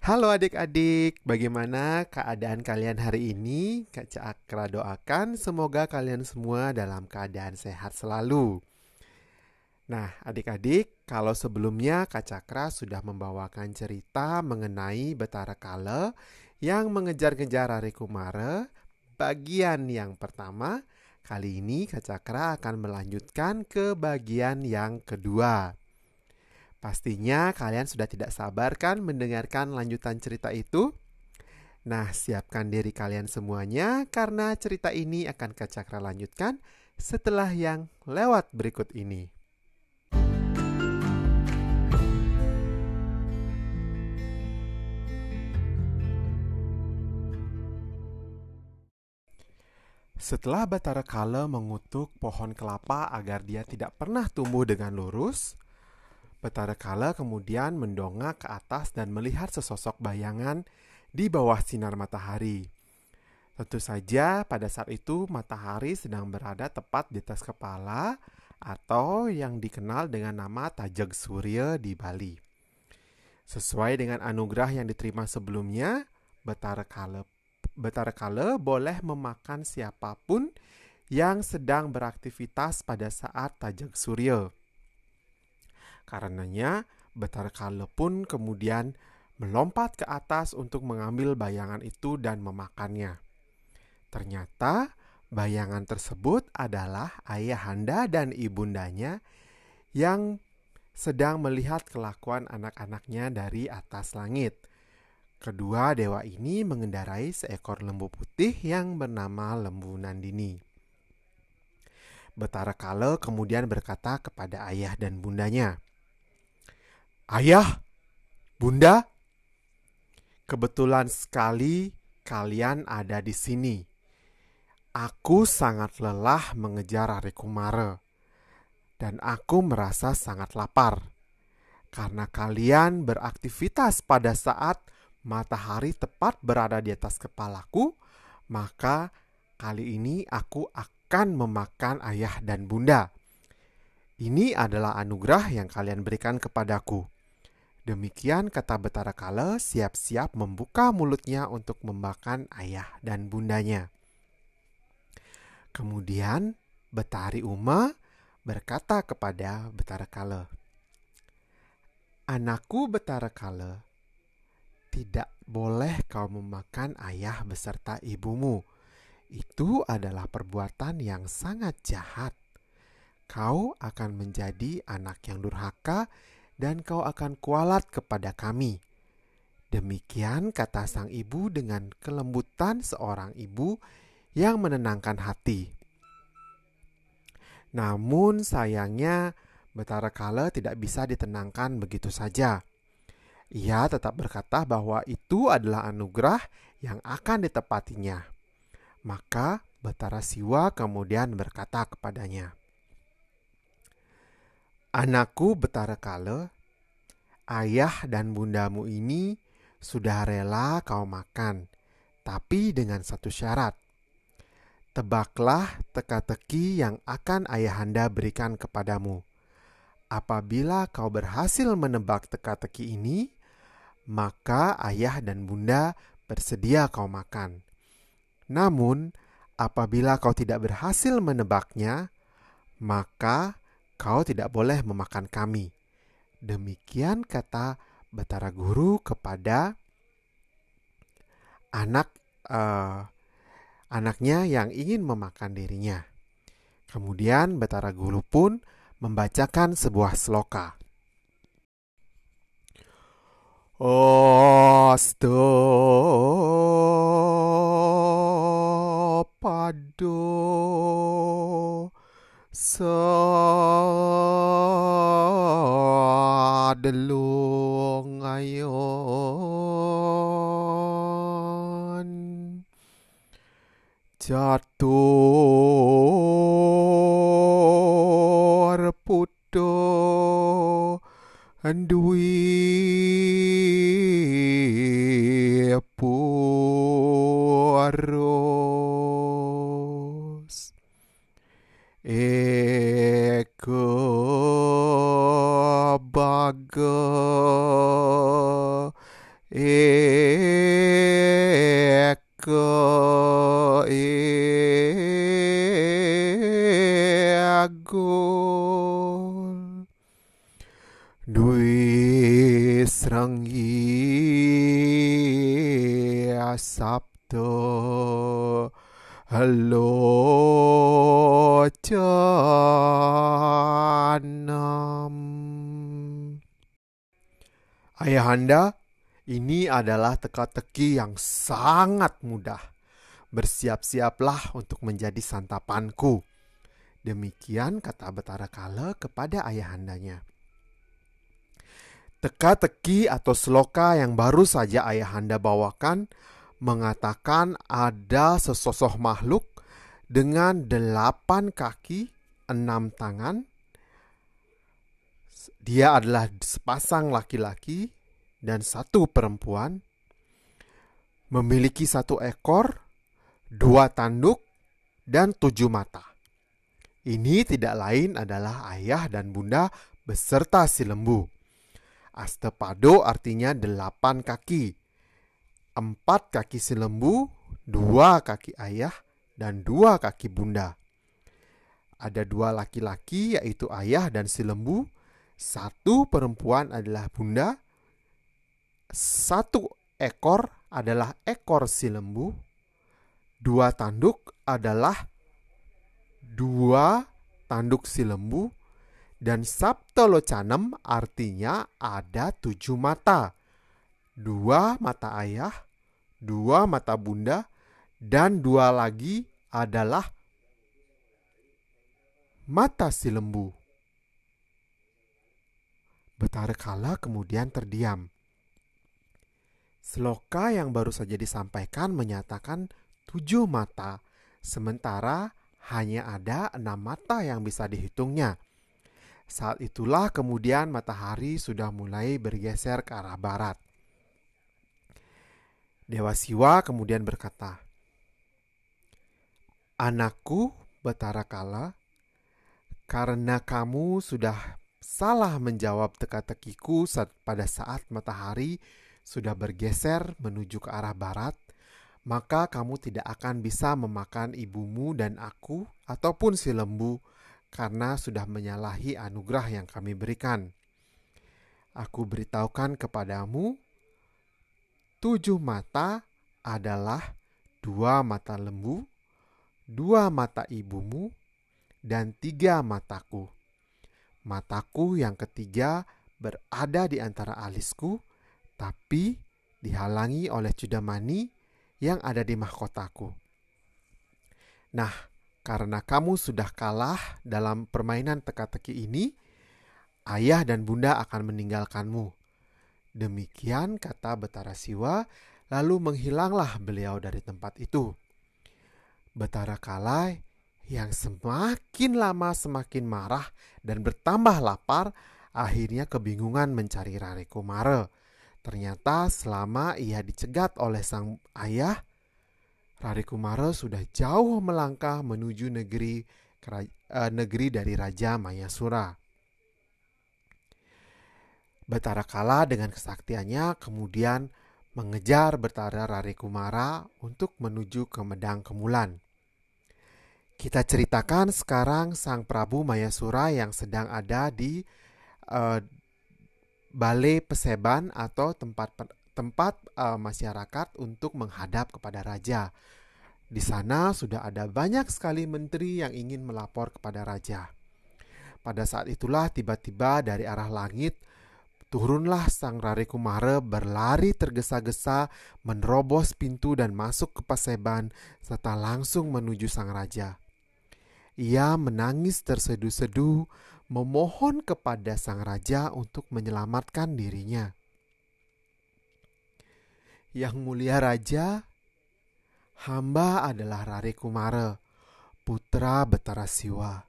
Halo adik-adik, bagaimana keadaan kalian hari ini? Kak Cakra doakan semoga kalian semua dalam keadaan sehat selalu. Nah, adik-adik, kalau sebelumnya Kak Cakra sudah membawakan cerita mengenai Betara Kale yang mengejar-ngejar Ari Kumara, bagian yang pertama, kali ini Kak Cakra akan melanjutkan ke bagian yang kedua. Pastinya kalian sudah tidak sabar kan mendengarkan lanjutan cerita itu? Nah, siapkan diri kalian semuanya karena cerita ini akan Kacakra lanjutkan setelah yang lewat berikut ini. Setelah Batara Kala mengutuk pohon kelapa agar dia tidak pernah tumbuh dengan lurus, Betara Kala kemudian mendongak ke atas dan melihat sesosok bayangan di bawah sinar matahari. Tentu saja pada saat itu matahari sedang berada tepat di atas kepala atau yang dikenal dengan nama Tajag Surya di Bali. Sesuai dengan anugerah yang diterima sebelumnya, Betara Kala, Betara Kala boleh memakan siapa pun yang sedang beraktivitas pada saat Tajag Surya. Karenanya, Betara Kale pun kemudian melompat ke atas untuk mengambil bayangan itu dan memakannya. Ternyata bayangan tersebut adalah ayahanda dan ibundanya yang sedang melihat kelakuan anak-anaknya dari atas langit. Kedua dewa ini mengendarai seekor lembu putih yang bernama Lembu Nandini. Betara Kale kemudian berkata kepada ayah dan bundanya, Ayah, Bunda, kebetulan sekali kalian ada di sini. Aku sangat lelah mengejar Hari Kumara, dan aku merasa sangat lapar karena kalian beraktivitas pada saat matahari tepat berada di atas kepalaku. Maka kali ini aku akan memakan ayah dan bunda. Ini adalah anugerah yang kalian berikan kepadaku. Demikian kata Betara Kala siap-siap membuka mulutnya untuk memakan ayah dan bundanya. Kemudian Betari Uma berkata kepada Betara Kala, Anakku Betara Kala, tidak boleh kau memakan ayah beserta ibumu. Itu adalah perbuatan yang sangat jahat. Kau akan menjadi anak yang durhaka dan kau akan kualat kepada kami. Demikian kata sang ibu dengan kelembutan seorang ibu yang menenangkan hati. Namun sayangnya Betara Kala tidak bisa ditenangkan begitu saja. Ia tetap berkata bahwa itu adalah anugerah yang akan ditepatinya. Maka Betara Siwa kemudian berkata kepadanya, Anakku Betara Kale, ayah dan bundamu ini sudah rela kau makan, tapi dengan satu syarat. Tebaklah teka-teki yang akan ayahanda berikan kepadamu. Apabila kau berhasil menebak teka-teki ini, maka ayah dan bunda bersedia kau makan. Namun, apabila kau tidak berhasil menebaknya, maka kau tidak boleh memakan kami. Demikian kata Betara Guru kepada anak uh, anaknya yang ingin memakan dirinya. Kemudian Betara Guru pun membacakan sebuah sloka. Astapado sadelung ayon. Jatuh puto anduin bug. Uh, Ayahanda, ini adalah teka-teki yang sangat mudah. Bersiap-siaplah untuk menjadi santapanku. Demikian kata Betara Kala kepada ayahandanya. Teka-teki atau seloka yang baru saja ayahanda bawakan mengatakan ada sesosok makhluk dengan delapan kaki, enam tangan. Dia adalah sepasang laki-laki dan satu perempuan, memiliki satu ekor, dua tanduk, dan tujuh mata. Ini tidak lain adalah ayah dan bunda beserta si lembu. Astepado artinya delapan kaki. Empat kaki si lembu, dua kaki ayah, dan dua kaki bunda. Ada dua laki-laki yaitu ayah dan si lembu. Satu perempuan adalah bunda satu ekor adalah ekor si lembu, dua tanduk adalah dua tanduk si lembu, dan saptolocanem artinya ada tujuh mata. Dua mata ayah, dua mata bunda, dan dua lagi adalah mata si lembu. Betara Kala kemudian terdiam. Seloka yang baru saja disampaikan menyatakan tujuh mata, sementara hanya ada enam mata yang bisa dihitungnya. Saat itulah kemudian matahari sudah mulai bergeser ke arah barat. Dewa Siwa kemudian berkata, Anakku Betara Kala, karena kamu sudah salah menjawab teka-tekiku pada saat matahari sudah bergeser menuju ke arah barat, maka kamu tidak akan bisa memakan ibumu dan aku ataupun si lembu karena sudah menyalahi anugerah yang kami berikan. Aku beritahukan kepadamu, tujuh mata adalah dua mata lembu, dua mata ibumu, dan tiga mataku. Mataku yang ketiga berada di antara alisku, tapi dihalangi oleh Cudamani yang ada di mahkotaku. Nah, karena kamu sudah kalah dalam permainan teka-teki ini, ayah dan bunda akan meninggalkanmu. Demikian kata Betara Siwa, lalu menghilanglah beliau dari tempat itu. Betara Kalai yang semakin lama semakin marah dan bertambah lapar, akhirnya kebingungan mencari Rare Ternyata selama ia dicegat oleh sang ayah, Rari Kumara sudah jauh melangkah menuju negeri uh, negeri dari Raja Mayasura. Betara Kala dengan kesaktiannya kemudian mengejar Betara Rari Kumara untuk menuju ke Medang Kemulan. Kita ceritakan sekarang Sang Prabu Mayasura yang sedang ada di uh, balai peseban atau tempat tempat uh, masyarakat untuk menghadap kepada raja. Di sana sudah ada banyak sekali menteri yang ingin melapor kepada raja. Pada saat itulah tiba-tiba dari arah langit turunlah sang Rare Kumara berlari tergesa-gesa menerobos pintu dan masuk ke paseban serta langsung menuju sang raja. Ia menangis terseduh-seduh memohon kepada sang raja untuk menyelamatkan dirinya. Yang mulia raja, hamba adalah Rare Kumara, putra Betara Siwa.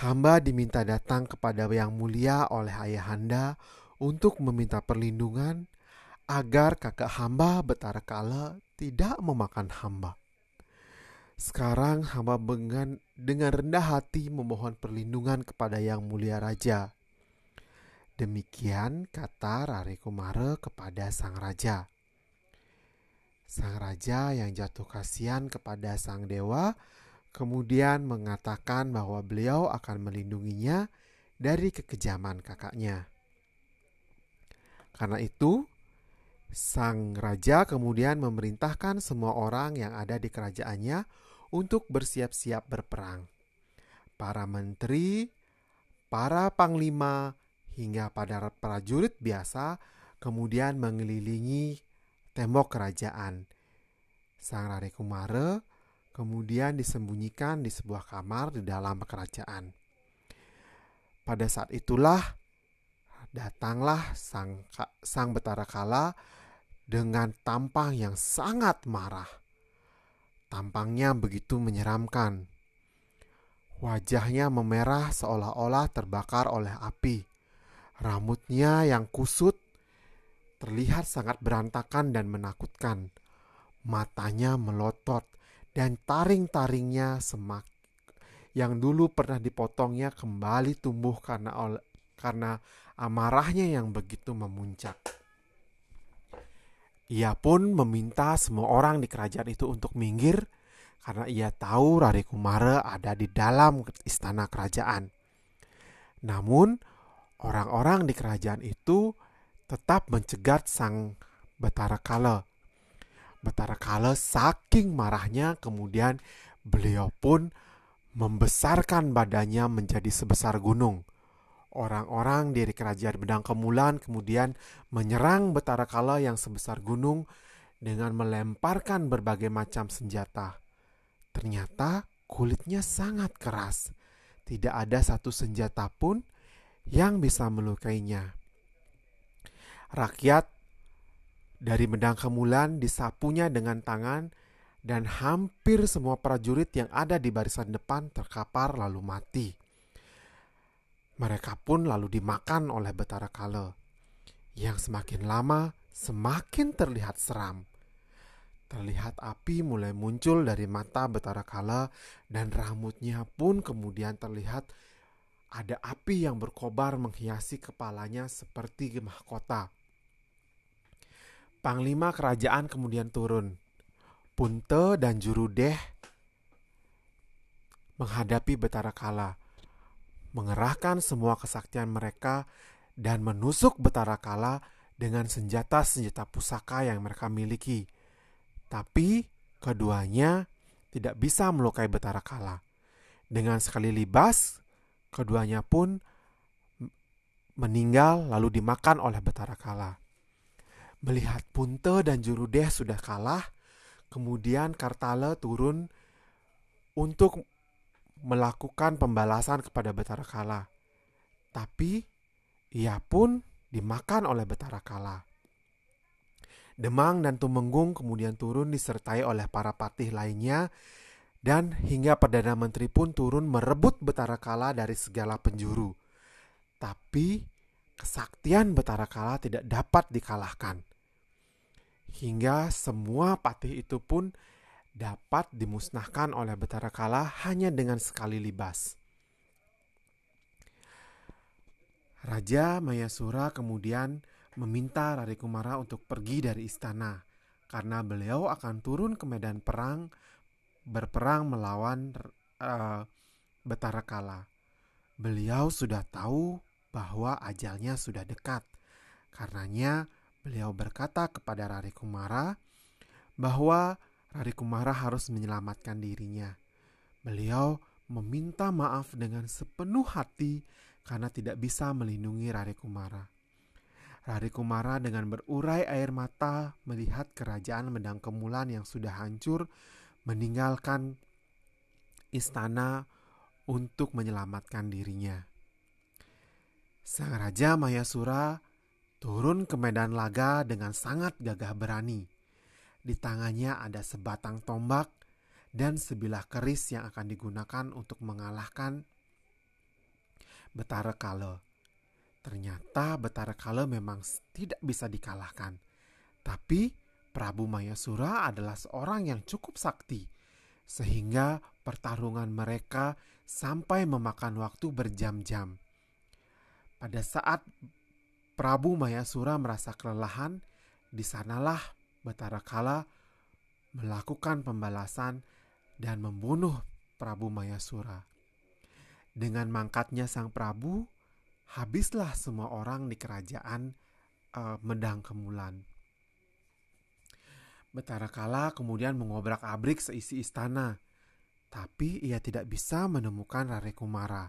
Hamba diminta datang kepada yang mulia oleh ayahanda untuk meminta perlindungan agar kakak hamba Betara Kala tidak memakan hamba. Sekarang hamba dengan, dengan rendah hati memohon perlindungan kepada Yang Mulia Raja. Demikian kata Rare Kumara kepada sang raja. Sang raja yang jatuh kasihan kepada sang dewa kemudian mengatakan bahwa beliau akan melindunginya dari kekejaman kakaknya. Karena itu, sang raja kemudian memerintahkan semua orang yang ada di kerajaannya untuk bersiap-siap berperang. Para menteri, para panglima, hingga pada prajurit biasa kemudian mengelilingi tembok kerajaan. Sang Rari Kumara kemudian disembunyikan di sebuah kamar di dalam kerajaan. Pada saat itulah datanglah sang sang Betara Kala dengan tampang yang sangat marah. Tampangnya begitu menyeramkan. Wajahnya memerah seolah-olah terbakar oleh api. Rambutnya yang kusut terlihat sangat berantakan dan menakutkan. Matanya melotot dan taring-taringnya semak yang dulu pernah dipotongnya kembali tumbuh karena karena amarahnya yang begitu memuncak. Ia pun meminta semua orang di kerajaan itu untuk minggir karena ia tahu Rari Kumara ada di dalam istana kerajaan. Namun, orang-orang di kerajaan itu tetap mencegat sang Betara Kala. Betara Kala saking marahnya kemudian beliau pun membesarkan badannya menjadi sebesar gunung orang-orang dari kerajaan Bedang Kemulan kemudian menyerang Betara Kala yang sebesar gunung dengan melemparkan berbagai macam senjata. Ternyata kulitnya sangat keras. Tidak ada satu senjata pun yang bisa melukainya. Rakyat dari Medang Kemulan disapunya dengan tangan dan hampir semua prajurit yang ada di barisan depan terkapar lalu mati. Mereka pun lalu dimakan oleh Betara Kala, yang semakin lama semakin terlihat seram. Terlihat api mulai muncul dari mata Betara Kala dan rambutnya pun kemudian terlihat ada api yang berkobar menghiasi kepalanya seperti mahkota. Panglima kerajaan kemudian turun. Punte dan Jurudeh menghadapi Betara Kala mengerahkan semua kesaktian mereka dan menusuk Betara Kala dengan senjata-senjata pusaka yang mereka miliki. Tapi keduanya tidak bisa melukai Betara Kala. Dengan sekali libas, keduanya pun meninggal lalu dimakan oleh Betara Kala. Melihat Punte dan Jurudeh sudah kalah, kemudian Kartala turun untuk melakukan pembalasan kepada Betara Kala. Tapi ia pun dimakan oleh Betara Kala. Demang dan Tumenggung kemudian turun disertai oleh para patih lainnya dan hingga Perdana Menteri pun turun merebut Betara Kala dari segala penjuru. Tapi kesaktian Betara Kala tidak dapat dikalahkan. Hingga semua patih itu pun dapat dimusnahkan oleh Betara Kala hanya dengan sekali libas. Raja Mayasura kemudian meminta Rari Kumara untuk pergi dari istana karena beliau akan turun ke medan perang berperang melawan uh, Betara Kala. Beliau sudah tahu bahwa ajalnya sudah dekat. Karenanya beliau berkata kepada Rari Kumara bahwa Rari Kumara harus menyelamatkan dirinya. Beliau meminta maaf dengan sepenuh hati karena tidak bisa melindungi Rari Kumara. Rari Kumara dengan berurai air mata melihat kerajaan Medang Kemulan yang sudah hancur meninggalkan istana untuk menyelamatkan dirinya. Sang Raja Mayasura turun ke medan laga dengan sangat gagah berani di tangannya ada sebatang tombak dan sebilah keris yang akan digunakan untuk mengalahkan Betara Kale. Ternyata Betara Kale memang tidak bisa dikalahkan. Tapi Prabu Mayasura adalah seorang yang cukup sakti. Sehingga pertarungan mereka sampai memakan waktu berjam-jam. Pada saat Prabu Mayasura merasa kelelahan, di sanalah Batara Kala melakukan pembalasan dan membunuh Prabu Mayasura. Dengan mangkatnya sang Prabu, habislah semua orang di kerajaan uh, Medang Kemulan. Betara Kala kemudian mengobrak-abrik seisi istana, tapi ia tidak bisa menemukan Rare Kumara.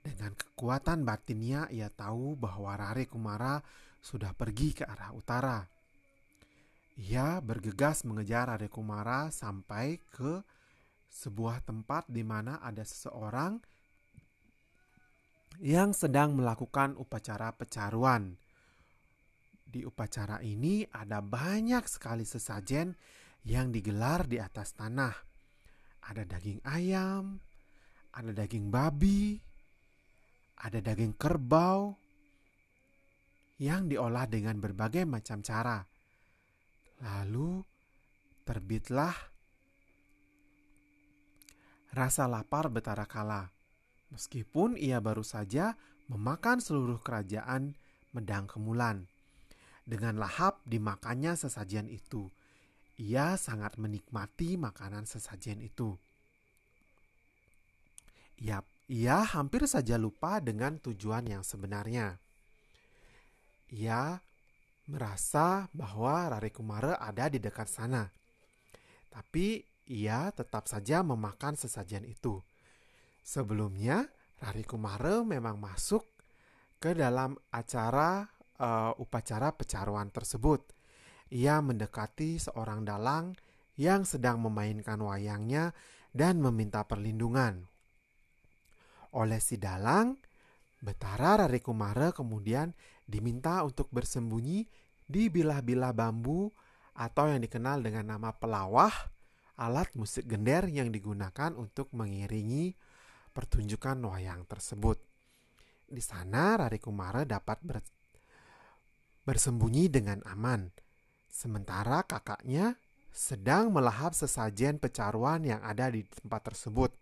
Dengan kekuatan batinnya, ia tahu bahwa Rare Kumara sudah pergi ke arah utara. Ia bergegas mengejar Rare Kumara sampai ke sebuah tempat di mana ada seseorang yang sedang melakukan upacara pecaruan di upacara ini ada banyak sekali sesajen yang digelar di atas tanah. Ada daging ayam, ada daging babi, ada daging kerbau yang diolah dengan berbagai macam cara. Lalu terbitlah rasa lapar Betara Kala. Meskipun ia baru saja memakan seluruh kerajaan Medang Kemulan. Dengan lahap dimakannya sesajian itu. Ia sangat menikmati makanan sesajian itu. Ia, ia hampir saja lupa dengan tujuan yang sebenarnya. Ia merasa bahwa Rari Kumara ada di dekat sana. Tapi ia tetap saja memakan sesajian itu. Sebelumnya, Rari Kumara memang masuk ke dalam acara uh, upacara pecaruan tersebut. Ia mendekati seorang dalang yang sedang memainkan wayangnya dan meminta perlindungan. Oleh si dalang, Betara Rarikumara kemudian diminta untuk bersembunyi di bilah-bilah bambu atau yang dikenal dengan nama pelawah, alat musik gender yang digunakan untuk mengiringi pertunjukan wayang tersebut. Di sana Rarikumara dapat bersembunyi dengan aman, sementara kakaknya sedang melahap sesajen pecaruan yang ada di tempat tersebut.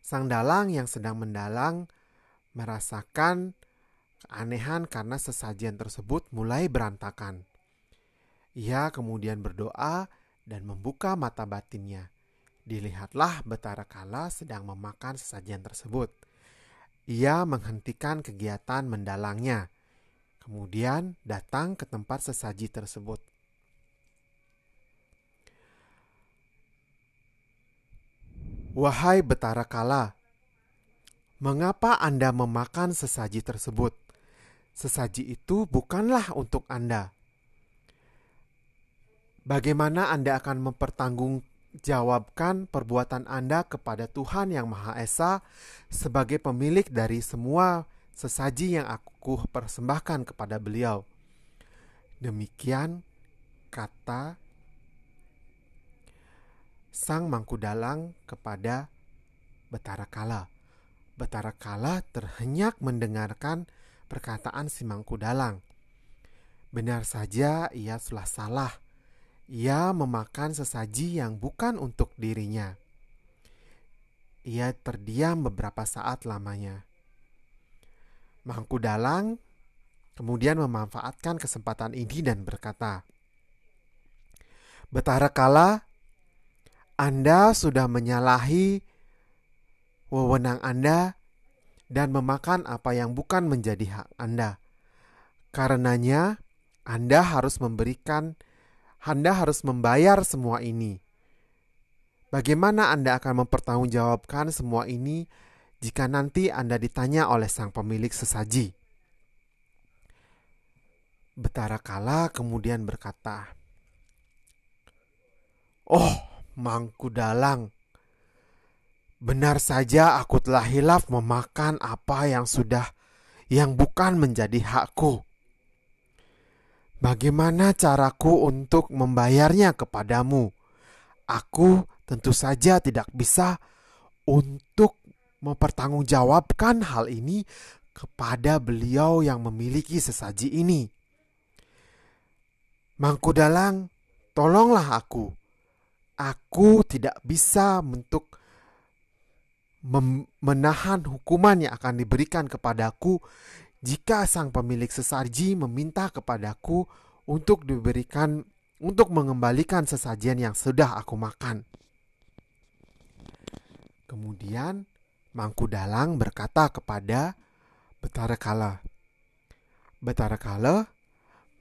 Sang dalang yang sedang mendalang merasakan keanehan karena sesajen tersebut mulai berantakan. Ia kemudian berdoa dan membuka mata batinnya. Dilihatlah Betara Kala sedang memakan sesajen tersebut. Ia menghentikan kegiatan mendalangnya Kemudian datang ke tempat sesaji tersebut. Wahai Betara Kala, mengapa Anda memakan sesaji tersebut? Sesaji itu bukanlah untuk Anda. Bagaimana Anda akan mempertanggungjawabkan perbuatan Anda kepada Tuhan Yang Maha Esa sebagai pemilik dari semua sesaji yang aku persembahkan kepada beliau. Demikian kata sang mangku dalang kepada Betara Kala. Betara Kala terhenyak mendengarkan perkataan si mangku dalang. Benar saja ia telah salah. Ia memakan sesaji yang bukan untuk dirinya. Ia terdiam beberapa saat lamanya. Mangku Dalang kemudian memanfaatkan kesempatan ini dan berkata, Betara kala Anda sudah menyalahi wewenang Anda dan memakan apa yang bukan menjadi hak Anda. Karenanya, Anda harus memberikan, Anda harus membayar semua ini. Bagaimana Anda akan mempertanggungjawabkan semua ini jika nanti Anda ditanya oleh sang pemilik sesaji. Betara Kala kemudian berkata, "Oh, Mangku Dalang, benar saja aku telah hilaf memakan apa yang sudah yang bukan menjadi hakku. Bagaimana caraku untuk membayarnya kepadamu? Aku tentu saja tidak bisa untuk mempertanggungjawabkan hal ini kepada beliau yang memiliki sesaji ini. Mangku Dalang, tolonglah aku. Aku tidak bisa untuk menahan hukuman yang akan diberikan kepadaku jika sang pemilik sesaji meminta kepadaku untuk diberikan untuk mengembalikan sesajian yang sudah aku makan. Kemudian Mangku Dalang berkata kepada Betara Kala, Betara Kala,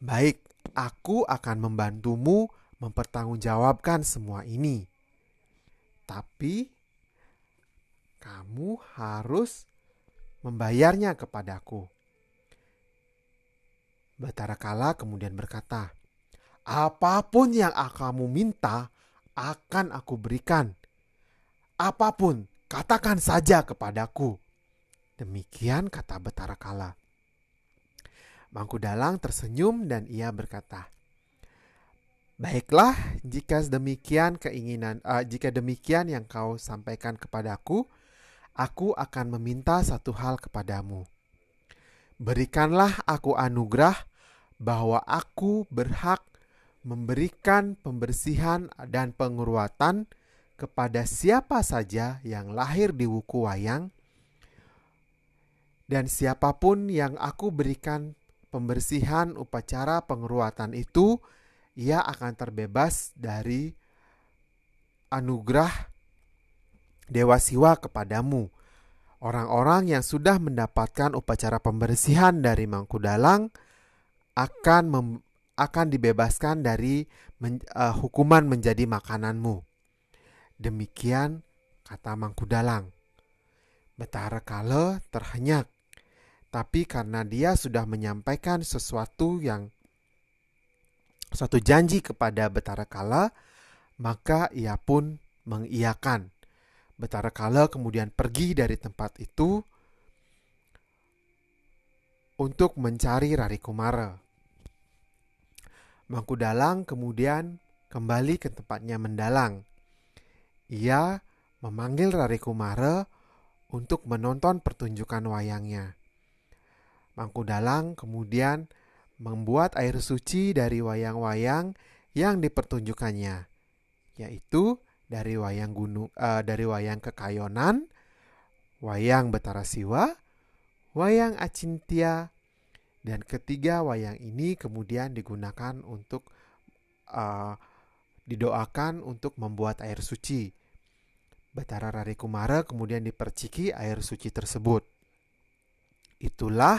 baik, aku akan membantumu mempertanggungjawabkan semua ini. Tapi kamu harus membayarnya kepadaku. Batara Kala kemudian berkata, Apa pun yang kamu minta akan aku berikan. Apa pun, katakan saja kepadaku. Demikian kata Betara Kala. Mangku Dalang tersenyum dan ia berkata, Baiklah, jika demikian keinginan, uh, jika demikian yang kau sampaikan kepadaku, aku akan meminta satu hal kepadamu. Berikanlah aku anugerah bahwa aku berhak memberikan pembersihan dan penguruatan kepada siapa saja yang lahir di wuku wayang dan siapa pun yang aku berikan pembersihan upacara penguruatan itu ia akan terbebas dari anugerah Dewa Siwa kepadamu. Orang-orang yang sudah mendapatkan upacara pembersihan dari Mangku Dalang akan mem, akan dibebaskan dari men, uh, hukuman menjadi makananmu. Demikian kata Mangku Dalang. Betara Kale terhenyak, tapi karena dia sudah menyampaikan sesuatu yang suatu janji kepada Betara Kala, maka ia pun mengiyakan. Betara Kala kemudian pergi dari tempat itu untuk mencari Rari Kumara. Mangku Dalang kemudian kembali ke tempatnya mendalang. Ia memanggil Rari Kumara untuk menonton pertunjukan wayangnya. Mangku Dalang kemudian membuat air suci dari wayang-wayang yang dipertunjukkannya, yaitu dari wayang gunung uh, dari wayang kekayonan, wayang Betara Siwa, wayang Acintia, dan ketiga wayang ini kemudian digunakan untuk uh, didoakan untuk membuat air suci. Betara Rari Kumara kemudian diperciki air suci tersebut. Itulah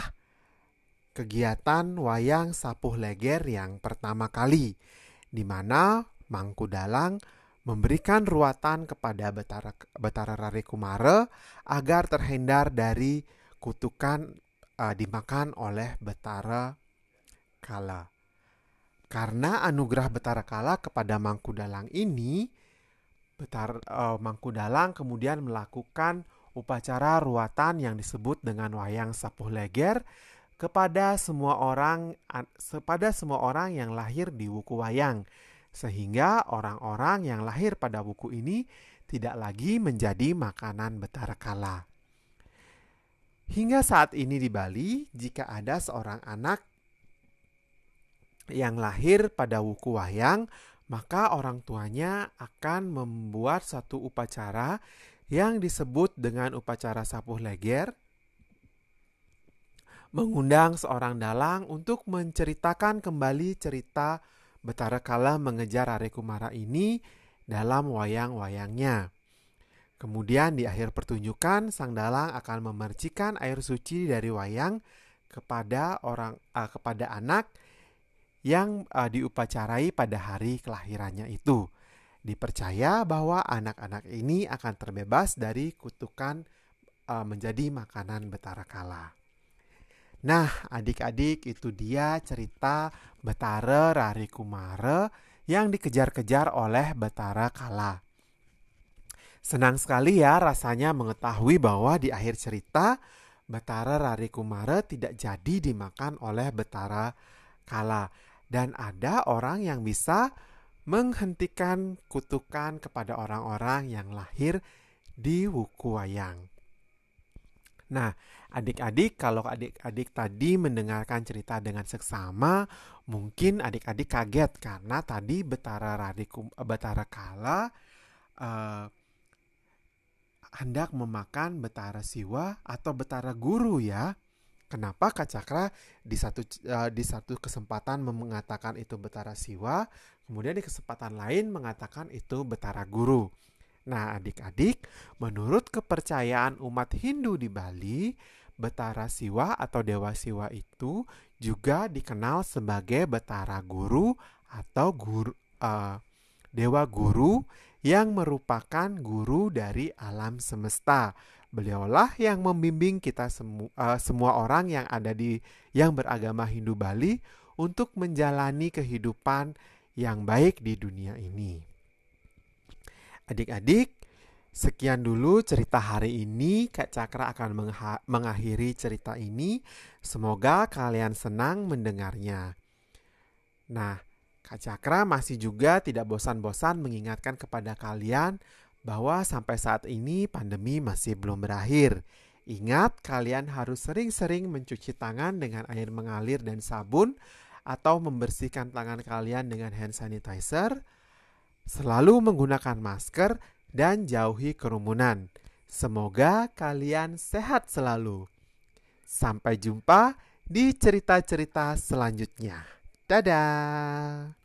kegiatan wayang sapuh leger yang pertama kali, di mana Mangku Dalang memberikan ruatan kepada Betara, Betara Rari Kumara agar terhindar dari kutukan uh, dimakan oleh Betara Kala. Karena anugerah Betara Kala kepada Mangku Dalang ini, Betar, uh, Mangku Dalang kemudian melakukan upacara ruatan yang disebut dengan wayang sapuh leger kepada semua orang kepada semua orang yang lahir di Wuku Wayang sehingga orang-orang yang lahir pada buku ini tidak lagi menjadi makanan betara kala. Hingga saat ini di Bali, jika ada seorang anak yang lahir pada wuku wayang, maka orang tuanya akan membuat satu upacara yang disebut dengan upacara sapuh leger, mengundang seorang dalang untuk menceritakan kembali cerita Betara Kala mengejar Are Kumara ini dalam wayang-wayangnya. Kemudian di akhir pertunjukan, sang dalang akan memercikan air suci dari wayang kepada orang uh, kepada anak yang uh, diupacarai pada hari kelahirannya itu. Dipercaya bahwa anak-anak ini akan terbebas dari kutukan uh, menjadi makanan betara kala. Nah, adik-adik itu dia cerita Betara Rari Kumara yang dikejar-kejar oleh Betara Kala. Senang sekali ya rasanya mengetahui bahwa di akhir cerita Betara Rari Kumara tidak jadi dimakan oleh Betara Kala. Dan ada orang yang bisa menghentikan kutukan kepada orang-orang yang lahir di Wuku Wayang. Nah, adik-adik kalau adik-adik tadi mendengarkan cerita dengan seksama, mungkin adik-adik kaget karena tadi Betara Radikum Betara Kala uh, hendak memakan Betara Siwa atau Betara Guru ya. Kenapa Kak Cakra di satu uh, di satu kesempatan mengatakan itu Betara Siwa, kemudian di kesempatan lain mengatakan itu Betara Guru. Nah, adik-adik, menurut kepercayaan umat Hindu di Bali, Betara Siwa atau Dewa Siwa itu juga dikenal sebagai Betara Guru atau guru uh, Dewa Guru yang merupakan guru dari alam semesta. Beliaulah yang membimbing kita semu, uh, semua orang yang ada di yang beragama Hindu Bali untuk menjalani kehidupan yang baik di dunia ini. Adik-adik, sekian dulu cerita hari ini. Kak Cakra akan mengakhiri cerita ini. Semoga kalian senang mendengarnya. Nah, Kak Cakra masih juga tidak bosan-bosan mengingatkan kepada kalian bahwa sampai saat ini pandemi masih belum berakhir. Ingat, kalian harus sering-sering mencuci tangan dengan air mengalir dan sabun, atau membersihkan tangan kalian dengan hand sanitizer. Selalu menggunakan masker dan jauhi kerumunan. Semoga kalian sehat selalu. Sampai jumpa di cerita-cerita selanjutnya. Dadah.